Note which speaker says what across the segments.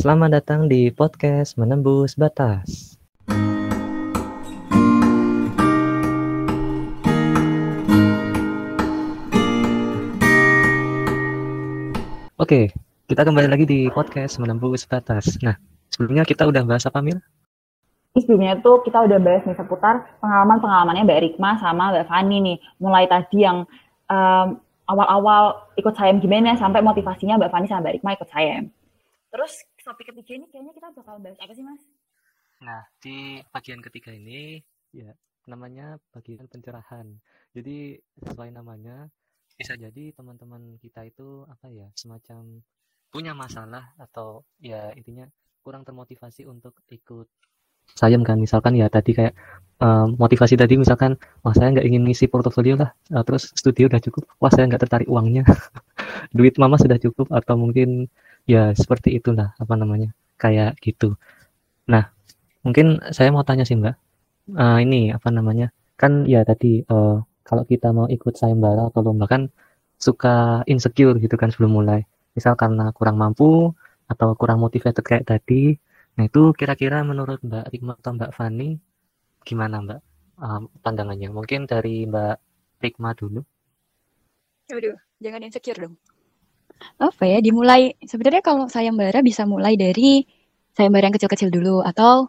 Speaker 1: Selamat datang di podcast Menembus Batas. Oke, kita kembali lagi di podcast Menembus Batas. Nah, sebelumnya kita udah bahas apa, Mil?
Speaker 2: Sebelumnya tuh kita udah bahas nih seputar pengalaman-pengalamannya Mbak Rikma sama Mbak Fani nih. Mulai tadi yang um, awal-awal ikut sayem gimana sampai motivasinya Mbak Fani sama Mbak Rikma ikut sayem. Terus topik ketiga ini kayaknya kita bakal bahas apa sih Mas?
Speaker 1: Nah, di bagian ketiga ini ya namanya bagian pencerahan. Jadi sesuai namanya bisa jadi teman-teman kita itu apa ya semacam punya masalah atau ya intinya kurang termotivasi untuk ikut sayem kan misalkan ya tadi kayak um, motivasi tadi misalkan wah saya nggak ingin ngisi portofolio lah uh, terus studio udah cukup wah saya nggak tertarik uangnya duit mama sudah cukup atau mungkin ya seperti itulah apa namanya kayak gitu. Nah mungkin saya mau tanya sih mbak. Uh, ini apa namanya kan ya tadi uh, kalau kita mau ikut sayembara atau lomba kan suka insecure gitu kan sebelum mulai. Misal karena kurang mampu atau kurang motivated kayak tadi. Nah itu kira-kira menurut Mbak Rikma atau Mbak Fani gimana Mbak? Um, pandangannya? Mungkin dari Mbak Rikma dulu.
Speaker 3: Waduh, jangan insecure dong. Apa ya, dimulai sebenarnya kalau sayembara bisa mulai dari sayembara yang kecil-kecil dulu atau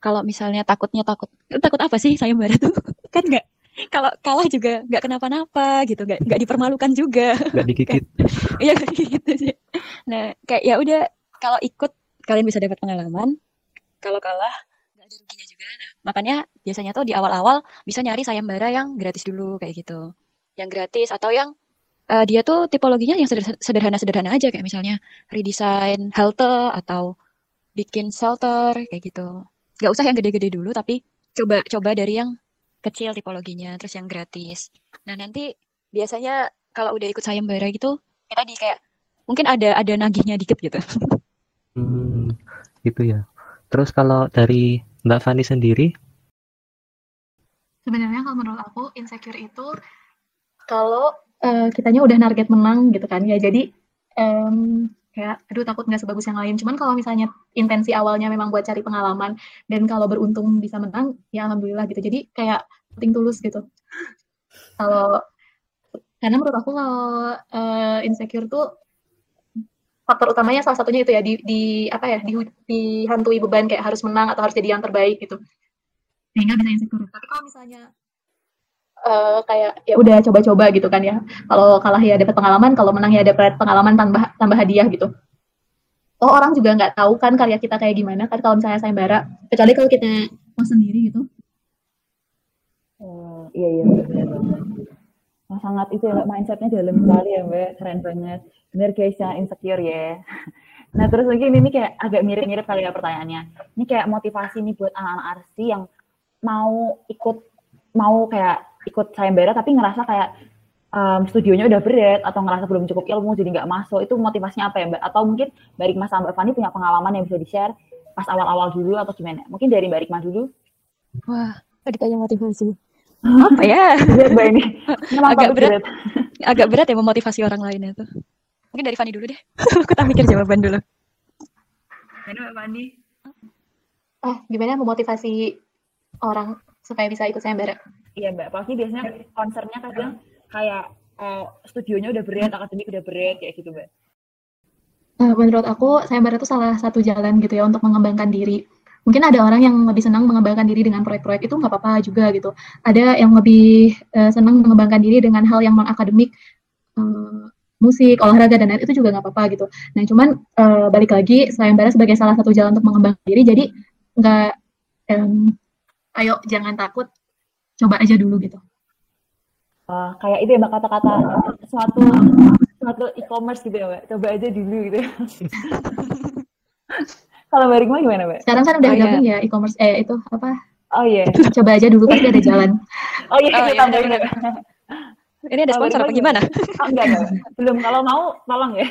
Speaker 3: kalau misalnya takutnya takut takut apa sih sayembara tuh? Kan nggak kalau kalah juga nggak kenapa-napa gitu nggak nggak dipermalukan juga.
Speaker 1: Nggak digigit.
Speaker 3: Iya kayak gitu sih. Nah kayak ya udah kalau ikut kalian bisa dapat pengalaman. Kalau kalah nggak ada ruginya juga. Nah, makanya biasanya tuh di awal-awal bisa nyari sayembara yang gratis dulu kayak gitu. Yang gratis atau yang uh, dia tuh tipologinya yang sederhana-sederhana aja kayak misalnya redesign halte atau bikin shelter kayak gitu. Nggak usah yang gede-gede dulu tapi coba coba dari yang kecil tipologinya terus yang gratis. Nah nanti biasanya kalau udah ikut sayembara gitu kita di kayak mungkin ada ada nagihnya dikit gitu.
Speaker 1: Hmm, gitu ya. Terus kalau dari Mbak Fani sendiri?
Speaker 4: Sebenarnya kalau menurut aku insecure itu kalau uh, kitanya udah target menang gitu kan ya. Jadi um, kayak aduh takut nggak sebagus yang lain. Cuman kalau misalnya intensi awalnya memang buat cari pengalaman dan kalau beruntung bisa menang ya alhamdulillah gitu. Jadi kayak penting tulus gitu. Kalau karena menurut aku kalau uh, insecure tuh faktor utamanya salah satunya itu ya di, di apa ya di, dihantui beban kayak harus menang atau harus jadi yang terbaik gitu. Sehingga bisa insecure. Tapi kalau misalnya uh, kayak ya udah coba-coba gitu kan ya. Kalau kalah ya dapat pengalaman, kalau menang ya dapat pengalaman tambah tambah hadiah gitu. Oh orang juga nggak tahu kan karya kita kayak gimana kan kalau misalnya sayembara, kecuali kalau kita mau sendiri gitu.
Speaker 2: Oh, iya iya benar Oh, sangat itu ya mindsetnya dalam sekali ya mbak. Keren banget. Bener guys yang insecure ya. Nah terus lagi ini kayak agak mirip-mirip kali ya pertanyaannya. Ini kayak motivasi nih buat anak-anak arsi yang mau ikut mau kayak ikut sayembara tapi ngerasa kayak um, studionya udah berat atau ngerasa belum cukup ilmu jadi nggak masuk. Itu motivasinya apa ya mbak? Atau mungkin mbak Rikma sama mbak Fani punya pengalaman yang bisa di share pas awal-awal dulu atau gimana? Mungkin dari mbak Rikma dulu.
Speaker 3: Wah ditanya motivasi. Apa ya?
Speaker 2: Mbak ini.
Speaker 3: Agak berat. agak berat ya memotivasi orang lain itu mungkin dari Fani dulu deh. Aku tak mikir jawaban dulu.
Speaker 4: Mana mbak Fani? Oh gimana memotivasi orang supaya bisa ikut sayembara
Speaker 2: Iya mbak, pasti biasanya konsernya kadang kayak uh, studionya udah berat, akademik udah berat kayak gitu mbak.
Speaker 4: Uh, menurut aku sayembara itu salah satu jalan gitu ya untuk mengembangkan diri. Mungkin ada orang yang lebih senang mengembangkan diri dengan proyek-proyek itu nggak apa-apa juga gitu. Ada yang lebih uh, senang mengembangkan diri dengan hal yang non akademik, uh, musik, olahraga dan lain itu juga nggak apa-apa gitu. Nah cuman uh, balik lagi sayembara sebagai salah satu jalan untuk mengembangkan diri, jadi nggak um, ayo jangan takut coba aja dulu gitu.
Speaker 2: Uh, kayak itu ya mbak kata-kata suatu suatu e-commerce gitu ya mbak, coba aja dulu gitu. Kalau mbak Rikma gimana mbak?
Speaker 4: Sekarang kan udah oh, gabung iya. ya e-commerce eh itu apa?
Speaker 2: Oh iya. Yeah.
Speaker 4: Coba aja dulu pasti ada jalan.
Speaker 2: oh iya, oh, iya tambahin ya.
Speaker 3: Ini ada sponsor apa gimana?
Speaker 2: Oh, enggak, enggak. Belum. Kalau mau, tolong ya.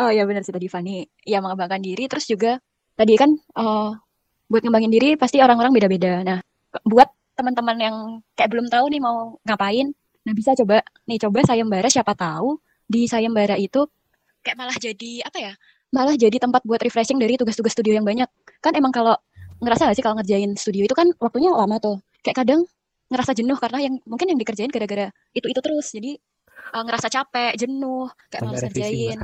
Speaker 3: oh iya benar sih tadi Fani. Ya mengembangkan diri. Terus juga tadi kan uh, buat ngembangin diri pasti orang-orang beda-beda. Nah buat teman-teman yang kayak belum tahu nih mau ngapain, nah bisa coba nih coba sayembara siapa tahu di sayembara itu kayak malah jadi apa ya malah jadi tempat buat refreshing dari tugas-tugas studio yang banyak. Kan emang kalau ngerasa gak sih kalau ngerjain studio itu kan waktunya lama tuh. Kayak kadang ngerasa jenuh karena yang mungkin yang dikerjain gara-gara itu-itu terus. Jadi uh, ngerasa capek, jenuh, kayak malas ngerjain.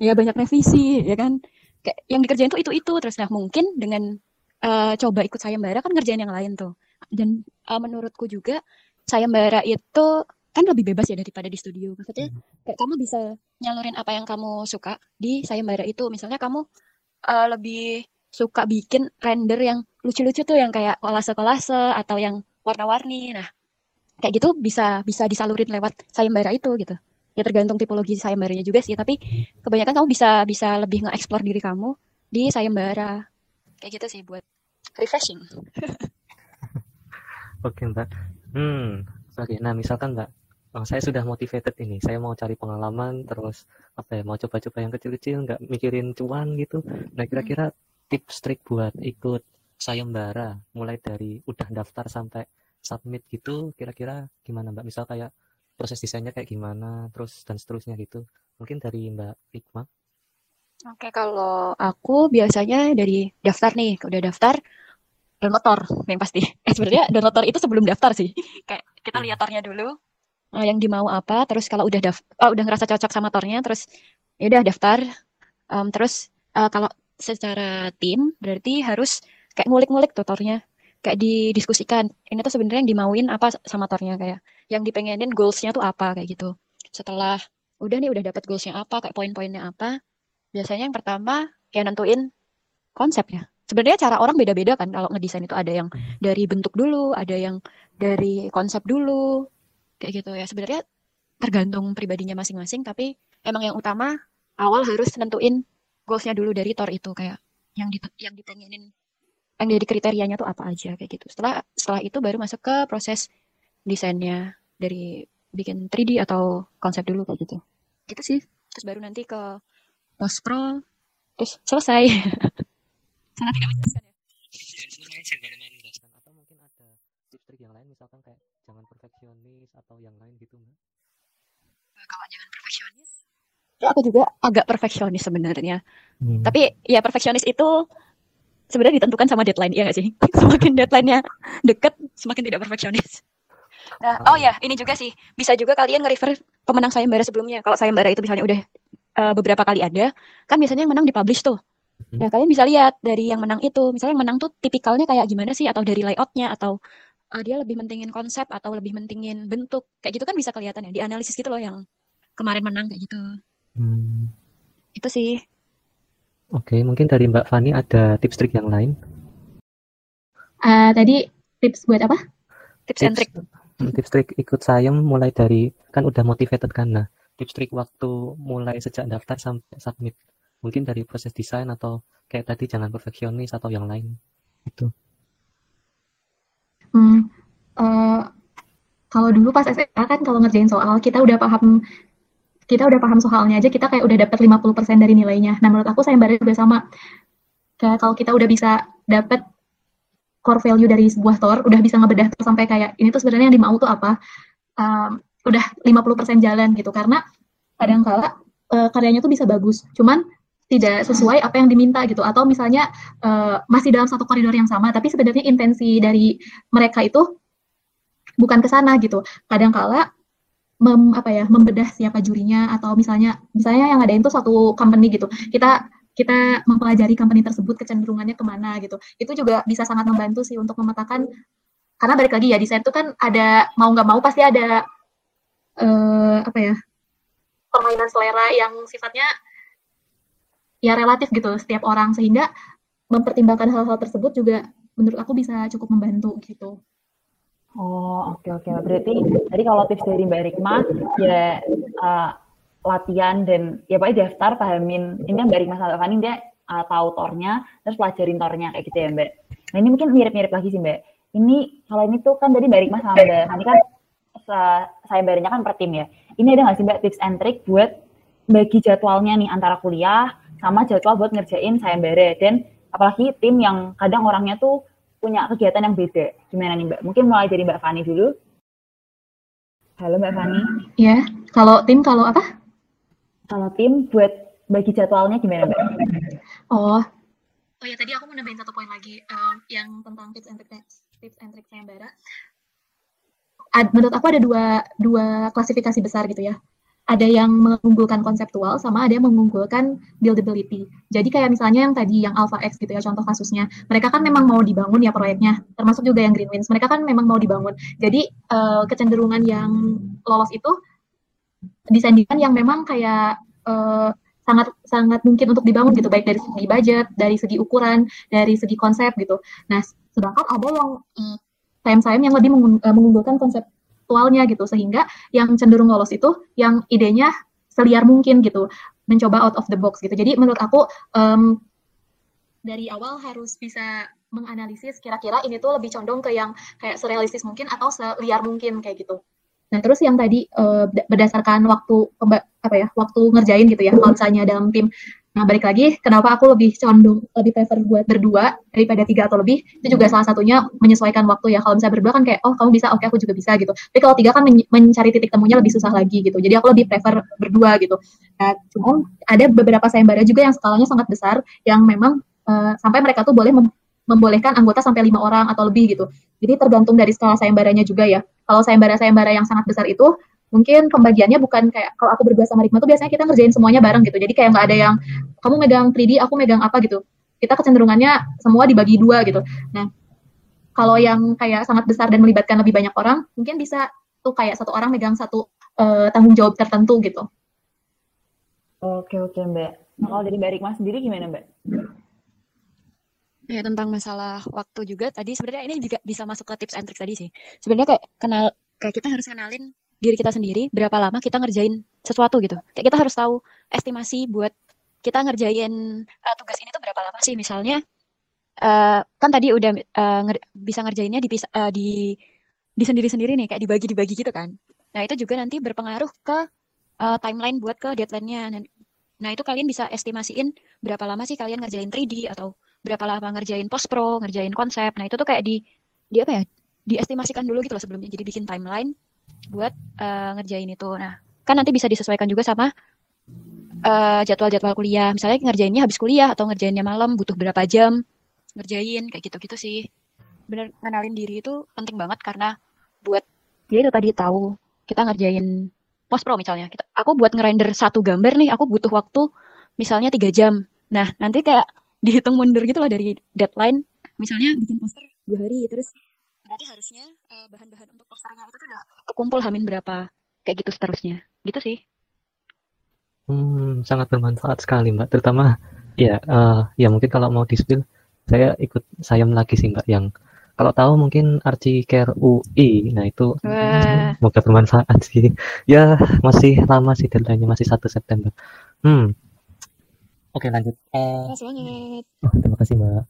Speaker 3: Ya banyak revisi, ya kan. Kayak yang dikerjain tuh itu-itu terus. Nah mungkin dengan uh, coba ikut sayembara kan ngerjain yang lain tuh. Dan uh, menurutku juga sayembara itu kan lebih bebas ya daripada di studio. Maksudnya kayak kamu bisa nyalurin apa yang kamu suka di sayembara itu. Misalnya kamu uh, lebih suka bikin render yang lucu-lucu tuh yang kayak kolase-kolase atau yang warna-warni. Nah, kayak gitu bisa bisa disalurin lewat sayembara itu gitu. Ya tergantung tipologi sayembaranya juga sih, tapi kebanyakan kamu bisa bisa lebih nge-explore diri kamu di sayembara. Kayak gitu sih buat refreshing.
Speaker 1: Oke Mbak. Hmm, oke. Nah misalkan Mbak, oh, saya sudah motivated ini, saya mau cari pengalaman, terus apa ya, mau coba-coba yang kecil-kecil, nggak mikirin cuan gitu. Nah kira-kira tips trik buat ikut sayembara, mulai dari udah daftar sampai submit gitu, kira-kira gimana Mbak? Misal kayak proses desainnya kayak gimana, terus dan seterusnya gitu. Mungkin dari Mbak Hikmah.
Speaker 3: Oke, kalau aku biasanya dari daftar nih, udah daftar download tor yang pasti. Eh sebenarnya download tor itu sebelum daftar sih. Kayak kita lihat tornya dulu, eh, yang dimau apa, terus kalau udah daf oh, udah ngerasa cocok sama tornya, terus ya udah daftar. Em, terus eh, kalau secara tim berarti harus kayak ngulik-ngulik tuh tornya, kayak didiskusikan. Ini tuh sebenarnya yang dimauin apa sama tornya kayak, yang dipengenin goals-nya tuh apa kayak gitu. Setelah udah nih udah dapat goals-nya apa, kayak poin-poinnya apa, biasanya yang pertama kayak nentuin konsepnya. Sebenarnya cara orang beda-beda kan kalau ngedesain itu ada yang dari bentuk dulu, ada yang dari konsep dulu, kayak gitu ya. Sebenarnya tergantung pribadinya masing-masing, tapi emang yang utama awal harus nentuin goalsnya dulu dari tor itu kayak yang di yang dipengenin yang dari kriterianya tuh apa aja kayak gitu. Setelah setelah itu baru masuk ke proses desainnya dari bikin 3D atau konsep dulu kayak gitu. Gitu sih. Terus baru nanti ke post pro terus selesai. Sangat tidak menjelaskan ya.
Speaker 1: Atau mungkin ada tips trik yang lain, misalkan kayak jangan perfeksionis atau yang lain gitu Mbak.
Speaker 3: Nah, kalau jangan perfeksionis. Aku juga agak perfeksionis sebenarnya.
Speaker 1: Hmm.
Speaker 3: Tapi ya perfeksionis itu sebenarnya ditentukan sama deadline, ya nggak sih? Semakin deadline-nya deket, semakin tidak perfeksionis. Nah, oh ya, ini juga sih. Bisa juga kalian nge-refer pemenang sayembara sebelumnya. Kalau sayembara itu misalnya udah eh, beberapa kali ada, kan biasanya yang menang dipublish tuh. Nah, kalian bisa lihat dari yang menang itu. Misalnya yang menang tuh tipikalnya kayak gimana sih? Atau dari layoutnya, atau eh, dia lebih mentingin konsep, atau lebih mentingin bentuk. Kayak gitu kan bisa kelihatan ya. Dianalisis gitu loh yang kemarin menang kayak gitu.
Speaker 1: Hmm.
Speaker 3: Itu sih.
Speaker 1: Oke, mungkin dari Mbak Fani ada tips trik yang lain?
Speaker 4: Ah, tadi tips buat apa?
Speaker 3: Tips and trick.
Speaker 1: Hmm, tips trik ikut sayem mulai dari kan udah motivated kan nah tips trik waktu mulai sejak daftar sampai submit mungkin dari proses desain atau kayak tadi jangan perfeksionis atau yang lain itu
Speaker 4: Hmm, eh, kalau dulu pas SMA kan kalau ngerjain soal kita udah paham kita udah paham soalnya aja kita kayak udah dapat 50% dari nilainya. Nah, menurut aku sayembara juga sama. Kayak kalau kita udah bisa dapat core value dari sebuah tor, udah bisa ngebedah tuh sampai kayak ini tuh sebenarnya yang dimau tuh apa? Um, udah 50% jalan gitu karena kadang kala eh, karyanya tuh bisa bagus, cuman tidak sesuai apa yang diminta gitu atau misalnya eh, masih dalam satu koridor yang sama tapi sebenarnya intensi dari mereka itu bukan ke sana gitu. Kadangkala mem, apa ya membedah siapa jurinya atau misalnya misalnya yang ngadain tuh satu company gitu. Kita kita mempelajari company tersebut kecenderungannya ke mana gitu. Itu juga bisa sangat membantu sih untuk memetakan karena balik lagi ya desain itu kan ada mau nggak mau pasti ada eh, apa ya permainan selera yang sifatnya ya relatif gitu setiap orang sehingga mempertimbangkan hal-hal tersebut juga menurut aku bisa cukup membantu gitu.
Speaker 2: Oh, oke oke. Berarti tadi kalau tips dari Mbak Rikma ya eh, latihan dan ya pokoknya daftar pahamin. Ini Mbak Rikma sama Fani dia eh, tahu tornya, terus pelajarin tornya kayak gitu ya Mbak. Nah ini mungkin mirip-mirip lagi sih Mbak. Ini kalau ini tuh kan tadi Mbak Rikma sama Mbak Fani kan saya barengnya kan per tim ya. Ini ada nggak sih Mbak tips and trick buat bagi jadwalnya nih antara kuliah sama jadwal buat ngerjain sayembara dan apalagi tim yang kadang orangnya tuh punya kegiatan yang beda. Gimana nih Mbak? Mungkin mulai dari Mbak Fani dulu. Halo Mbak Fani.
Speaker 4: Ya, kalau tim kalau apa?
Speaker 2: Kalau tim buat bagi jadwalnya gimana Mbak?
Speaker 4: Oh, oh ya tadi aku mau nambahin satu poin lagi um, yang tentang tips and tricks tips and tricks sayembara. Ad, menurut aku ada dua dua klasifikasi besar gitu ya. Ada yang mengunggulkan konseptual sama ada yang mengunggulkan buildability. Jadi kayak misalnya yang tadi yang Alpha X gitu ya contoh kasusnya. Mereka kan memang mau dibangun ya proyeknya, termasuk juga yang Green Wins. Mereka kan memang mau dibangun. Jadi uh, kecenderungan yang lolos itu disandingkan yang memang kayak uh, sangat sangat mungkin untuk dibangun gitu baik dari segi budget, dari segi ukuran, dari segi konsep gitu. Nah, sedangkan ada yang sayem-sayem yang lebih mengunggulkan konsep aktualnya gitu. Sehingga yang cenderung lolos itu yang idenya seliar mungkin gitu. Mencoba out of the box gitu. Jadi menurut aku um, dari awal harus bisa menganalisis kira-kira ini tuh lebih condong ke yang kayak serealistis mungkin atau seliar mungkin kayak gitu. Nah terus yang tadi uh, berdasarkan waktu apa ya waktu ngerjain gitu ya kalau misalnya dalam tim Nah, balik lagi, kenapa aku lebih condong, lebih prefer buat berdua daripada tiga atau lebih, itu juga salah satunya menyesuaikan waktu ya. Kalau misalnya berdua kan kayak, oh kamu bisa, oke okay, aku juga bisa gitu. Tapi kalau tiga kan men mencari titik temunya lebih susah lagi gitu. Jadi aku lebih prefer berdua gitu. Nah, cuma ada beberapa sayembara juga yang skalanya sangat besar, yang memang uh, sampai mereka tuh boleh mem membolehkan anggota sampai lima orang atau lebih gitu. Jadi tergantung dari skala sayembaranya juga ya. Kalau sayembara-sayembara yang sangat besar itu, mungkin pembagiannya bukan kayak kalau aku berdua sama Rikma tuh biasanya kita ngerjain semuanya bareng gitu. Jadi kayak nggak ada yang kamu megang 3D, aku megang apa gitu. Kita kecenderungannya semua dibagi dua gitu. Nah, kalau yang kayak sangat besar dan melibatkan lebih banyak orang, mungkin bisa tuh kayak satu orang megang satu uh, tanggung jawab tertentu gitu.
Speaker 2: Oke oke Mbak. Nah, kalau dari Mbak Rikma sendiri gimana Mbak?
Speaker 3: Ya tentang masalah waktu juga tadi sebenarnya ini juga bisa masuk ke tips and tricks tadi sih. Sebenarnya kayak kenal kayak kita harus kenalin diri kita sendiri berapa lama kita ngerjain sesuatu gitu. Kayak kita harus tahu estimasi buat kita ngerjain uh, tugas ini tuh berapa lama sih misalnya uh, kan tadi udah uh, nger bisa ngerjainnya di uh, di di sendiri-sendiri nih kayak dibagi-dibagi gitu kan. Nah, itu juga nanti berpengaruh ke uh, timeline buat ke deadline-nya. Nah, itu kalian bisa estimasiin berapa lama sih kalian ngerjain 3D atau berapa lama ngerjain post pro, ngerjain konsep. Nah, itu tuh kayak di di apa ya? Diestimasikan dulu gitu loh sebelumnya. Jadi bikin timeline buat uh, ngerjain itu. Nah, kan nanti bisa disesuaikan juga sama uh, jadwal-jadwal kuliah. Misalnya ngerjainnya habis kuliah atau ngerjainnya malam, butuh berapa jam ngerjain kayak gitu-gitu sih. Bener kenalin diri itu penting banget karena buat dia itu tadi tahu kita ngerjain post pro misalnya. Kita, aku buat ngerender satu gambar nih, aku butuh waktu misalnya tiga jam. Nah, nanti kayak dihitung mundur gitu loh dari deadline. Misalnya bikin poster dua hari, terus berarti harusnya uh, bahan-bahan untuk posternya itu tuh udah kekumpul hamin berapa kayak gitu seterusnya. Gitu sih.
Speaker 1: Hmm sangat bermanfaat sekali mbak. Terutama ya uh, ya mungkin kalau mau dispil saya ikut sayam lagi sih mbak yang kalau tahu mungkin Archie Care UI nah itu Wah. semoga bermanfaat sih. Ya masih lama sih deadline-nya masih satu September. Hmm. Oke lanjut. Uh, oh, terima kasih mbak.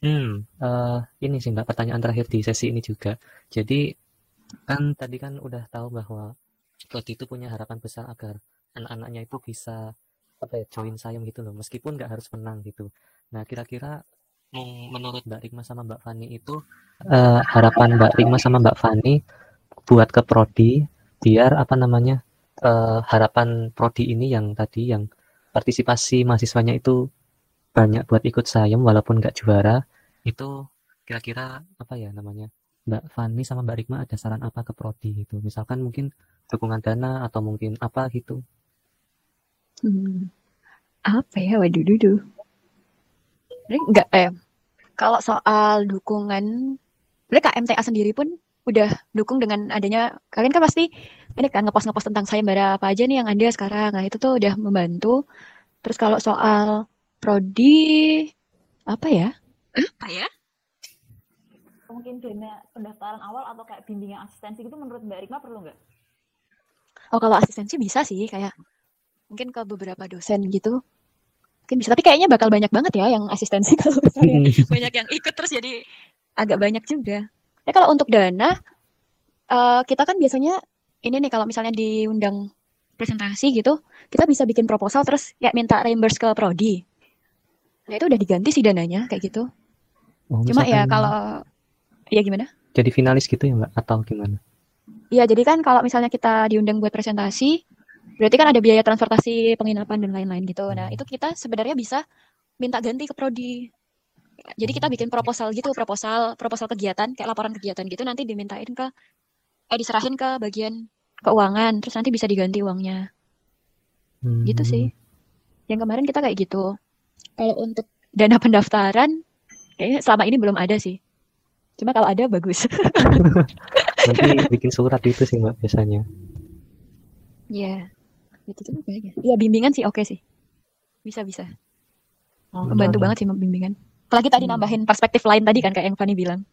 Speaker 1: Hmm, uh, ini sih Mbak pertanyaan terakhir di sesi ini juga. Jadi kan tadi kan udah tahu bahwa Rodi itu punya harapan besar agar anak-anaknya itu bisa apa ya join sayem gitu loh, meskipun nggak harus menang gitu. Nah kira-kira menurut Mbak Rikma sama Mbak Fani itu uh, harapan Mbak Rikma sama Mbak Fani buat ke prodi biar apa namanya uh, harapan prodi ini yang tadi yang partisipasi mahasiswanya itu banyak buat ikut sayem walaupun nggak juara itu kira-kira apa ya namanya Mbak Fani sama Mbak Rikma ada saran apa ke prodi gitu? Misalkan mungkin dukungan dana atau mungkin apa gitu.
Speaker 3: Hmm, apa ya? Waduh dudu enggak eh kalau soal dukungan mereka MTA sendiri pun udah dukung dengan adanya kalian kan pasti ini kan ngepost ngepost tentang sayembara apa aja nih yang ada sekarang. Nah itu tuh udah membantu. Terus kalau soal prodi apa ya? Apa ya?
Speaker 2: Mungkin dana pendaftaran awal atau kayak bimbingan asistensi gitu menurut Mbak Rima perlu nggak?
Speaker 3: Oh kalau asistensi bisa sih kayak mungkin ke beberapa dosen gitu. Mungkin bisa tapi kayaknya bakal banyak banget ya yang asistensi kalau misalnya banyak yang ikut terus jadi agak banyak juga. Ya kalau untuk dana uh, kita kan biasanya ini nih kalau misalnya diundang presentasi gitu kita bisa bikin proposal terus ya minta reimburse ke prodi. Nah itu udah diganti sih dananya kayak gitu. Oh, Cuma ya kalau ya gimana?
Speaker 1: Jadi finalis gitu ya mbak atau gimana?
Speaker 3: Iya jadi kan kalau misalnya kita diundang buat presentasi Berarti kan ada biaya transportasi, penginapan dan lain-lain gitu. Nah, itu kita sebenarnya bisa minta ganti ke prodi. Jadi kita bikin proposal gitu, proposal proposal kegiatan kayak laporan kegiatan gitu nanti dimintain ke eh diserahin ke bagian keuangan, terus nanti bisa diganti uangnya. Gitu sih. Yang kemarin kita kayak gitu. Kalau untuk dana pendaftaran kayaknya selama ini belum ada sih. Cuma kalau ada bagus.
Speaker 1: Nanti bikin surat itu sih mbak biasanya.
Speaker 3: Iya. Gitu tuh kayaknya. Iya bimbingan sih oke sih. Bisa bisa.
Speaker 2: Oh,
Speaker 3: Membantu banget sih bimbingan. Apalagi tadi
Speaker 2: Hmm.
Speaker 3: nambahin perspektif lain tadi kan kayak yang Fanny bilang.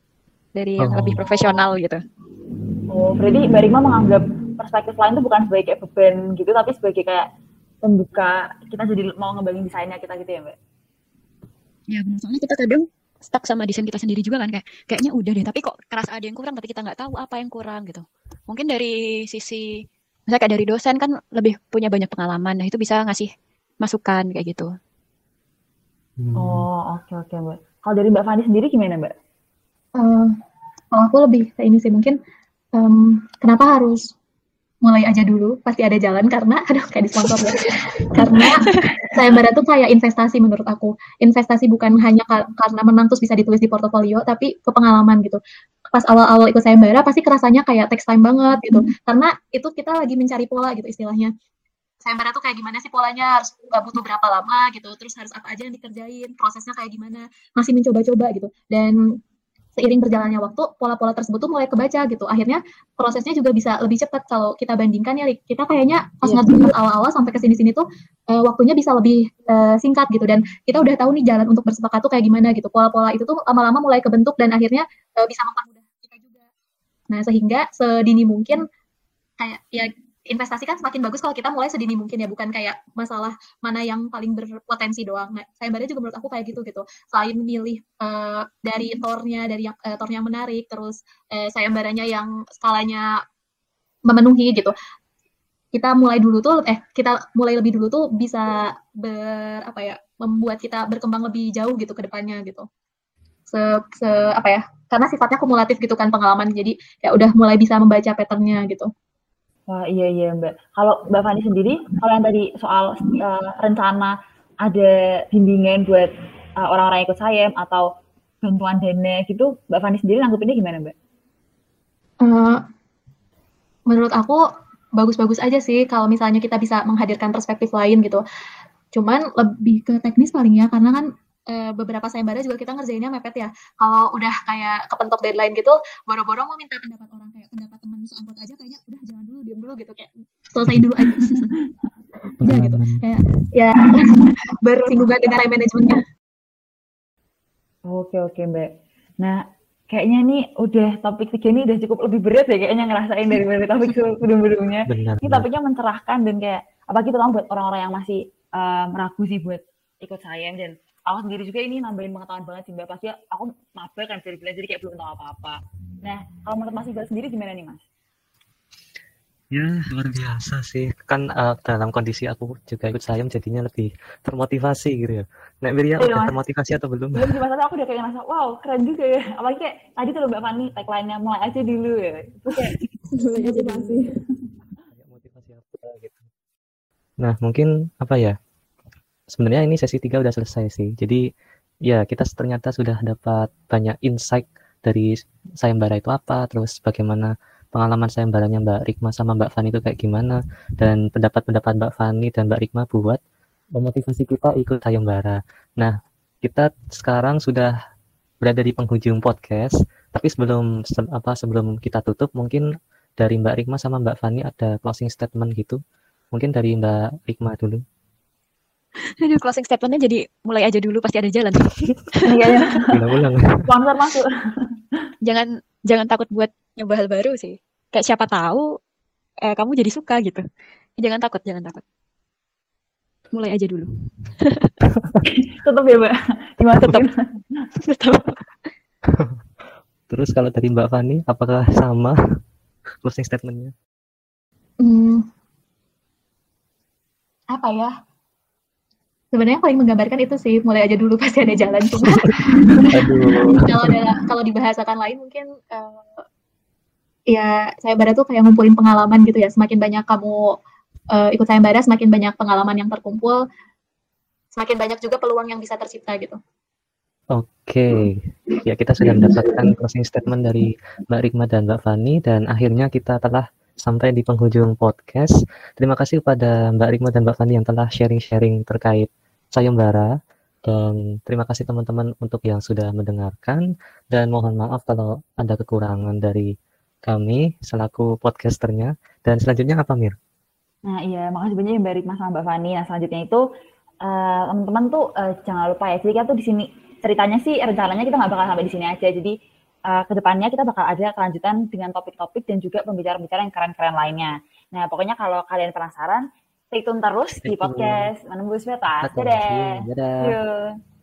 Speaker 3: Dari yang
Speaker 1: Oh.
Speaker 3: lebih profesional gitu.
Speaker 2: Oh, berarti Mbak Rima menganggap perspektif lain itu bukan sebagai kayak beban gitu, tapi sebagai kayak pembuka kita jadi mau ngembangin desainnya kita gitu ya Mbak?
Speaker 3: Ya benar. Soalnya kita kadang stuck sama desain kita sendiri juga kan kayak kayaknya udah deh tapi kok kerasa ada yang kurang tapi kita nggak tahu apa yang kurang gitu. Mungkin dari sisi misalnya kayak dari dosen kan lebih punya banyak pengalaman. Nah, itu bisa ngasih masukan kayak gitu.
Speaker 1: Hmm.
Speaker 2: Oh, oke oke Mbak. Kalau dari Mbak Fani sendiri gimana Mbak?
Speaker 4: Eh, kalau aku lebih ke ini sih mungkin em, kenapa harus mulai aja dulu pasti ada jalan karena aduh kayak di sponsor ya. Karena sayembara tuh kayak investasi menurut aku. Investasi bukan hanya ka- karena menang terus bisa ditulis di portofolio tapi ke pengalaman gitu. Pas awal-awal ikut sayembara pasti kerasanya kayak text time banget gitu. Karena itu kita lagi mencari pola gitu istilahnya. Sayembara tuh kayak gimana sih polanya? Harus nggak butuh berapa lama gitu. Terus harus apa aja yang dikerjain? Prosesnya kayak gimana? Masih mencoba-coba gitu. Dan seiring berjalannya waktu pola-pola tersebut tuh mulai kebaca gitu. Akhirnya prosesnya juga bisa lebih cepat kalau kita bandingkan ya kita kayaknya pas
Speaker 3: Iya.
Speaker 4: ngerjain awal-awal sampai ke sini-sini tuh eh, waktunya bisa lebih eh, singkat gitu. Dan kita udah tahu nih jalan untuk bersepakat tuh kayak gimana gitu. Pola-pola itu tuh lama-lama mulai kebentuk dan akhirnya eh, bisa mempermudah kita juga. Nah sehingga sedini mungkin kayak ya investasi kan semakin bagus kalau kita mulai sedini mungkin ya bukan kayak masalah mana yang paling berpotensi doang. Nah, sayembara juga menurut aku kayak gitu gitu. Selain milih eh, dari tornya dari yang eh, tor yang menarik, terus eh, sayembaranya yang skalanya memenuhi gitu. Kita mulai dulu tuh eh kita mulai lebih dulu tuh bisa ber apa ya membuat kita berkembang lebih jauh gitu ke depannya gitu. Se, se apa ya? Karena sifatnya kumulatif gitu kan pengalaman. Jadi ya udah mulai bisa membaca patternnya gitu.
Speaker 2: Wah iya iya Mbak. Kalau Mbak Fani sendiri, kalau yang tadi soal eh, rencana ada bimbingan buat eh, orang-orang ikut sayem atau bantuan dana gitu, Mbak Fani sendiri nanggepinnya gimana Mbak?
Speaker 4: Eh, menurut aku bagus-bagus aja sih kalau misalnya kita bisa menghadirkan perspektif lain gitu. Cuman lebih ke teknis paling ya karena kan eh, beberapa sayembara juga kita ngerjainnya mepet ya. Kalau udah kayak kepentok deadline gitu, boro-boro mau minta pendapat orang kayak pendapat teman seangkot aja kayaknya udah jangan dulu diam dulu gitu kayak selesaiin dulu aja. Gitu.
Speaker 1: Pengalaman.
Speaker 4: Kayak ya bersinggungan dengan time manajemennya.
Speaker 2: Oke oke Mbak. Nah kayaknya nih udah topik tiga ini udah cukup lebih berat ya kayaknya ngerasain daripada topik sebelum-sebelumnya. Ini topiknya mencerahkan dan kayak apalagi terutama buat orang-orang yang masih em, ragu sih buat ikut sayem dan aku sendiri juga ini nambahin pengetahuan banget sih Mbak. Pasti aku maba kan bisa dibilang jadi kayak belum tahu apa-apa. Nah kalau menurut Mas Iqbal sendiri gimana nih Mas?
Speaker 1: Ya, luar biasa sih. Kan eh, dalam kondisi aku juga ikut sayem jadinya lebih termotivasi gitu ya. Nek Wirya
Speaker 2: Iya,
Speaker 1: udah
Speaker 2: Mas.
Speaker 1: termotivasi atau belum?
Speaker 2: Belum sih Mas, aku udah kayak ngerasa wow keren juga ya. Apalagi kayak tadi tuh Mbak Fani tagline-nya mulai aja dulu ya. Itu kayak motivasi.
Speaker 1: Kayak motivasi apa gitu. Nah, mungkin apa ya? Sebenarnya ini sesi 3 udah selesai sih. Jadi ya kita ternyata sudah dapat banyak insight dari sayembara itu apa, terus bagaimana pengalaman sayembaranya Mbak Rikma sama Mbak Fani itu kayak gimana, dan pendapat-pendapat Mbak Fani dan Mbak Rikma buat memotivasi kita ikut sayembara. Nah, kita sekarang sudah berada di penghujung podcast, tapi sebelum se- apa sebelum kita tutup mungkin dari Mbak Rikma sama Mbak Fani ada closing statement gitu. Mungkin dari Mbak Rikma dulu.
Speaker 3: Aduh, closing statementnya jadi mulai aja dulu pasti ada jalan.
Speaker 2: Iya ya.
Speaker 1: Ulang-ulang.
Speaker 2: Sponsor masuk.
Speaker 3: jangan jangan takut buat nyoba hal baru sih. Kayak siapa tahu eh, kamu jadi suka gitu. Jangan takut, jangan takut. Mulai aja dulu.
Speaker 2: Tetap ya Mbak. Dimasukin.
Speaker 3: Betul.
Speaker 1: Terus kalau dari Mbak Fani, apakah sama closing statementnya?
Speaker 4: Hmm, apa ya? Sebenarnya yang paling menggambarkan itu sih mulai aja dulu pasti ada jalan cuma
Speaker 1: Aduh.
Speaker 4: kalau kalau dibahasakan lain mungkin eh, ya saya barat tuh kayak ngumpulin pengalaman gitu ya semakin banyak kamu uh, ikut sayembara semakin banyak pengalaman yang terkumpul, semakin banyak juga peluang yang bisa tercipta gitu.
Speaker 1: Oke, ya kita sudah mendapatkan closing statement dari Mbak Rikma dan Mbak Fani dan akhirnya kita telah sampai di penghujung podcast. Terima kasih kepada Mbak Rikma dan Mbak Fani yang telah sharing-sharing terkait sayembara dan terima kasih teman-teman untuk yang sudah mendengarkan dan mohon maaf kalau ada kekurangan dari kami selaku podcasternya. Dan selanjutnya apa Mir?
Speaker 2: Nah iya, makasih banyak Mbak Rikma sama Mbak Fani. Nah selanjutnya itu uh, teman-teman tuh uh, jangan lupa ya, jadi kita tuh di sini ceritanya sih rencananya kita nggak bakal sampai di sini aja. Jadi uh, ke depannya kita bakal ada kelanjutan dengan topik-topik dan juga pembicara-pembicara yang keren-keren lainnya. Nah pokoknya kalau kalian penasaran, stay tune terus stay di podcast Menembus Batas. Dadah.
Speaker 1: Dadah. Dadah.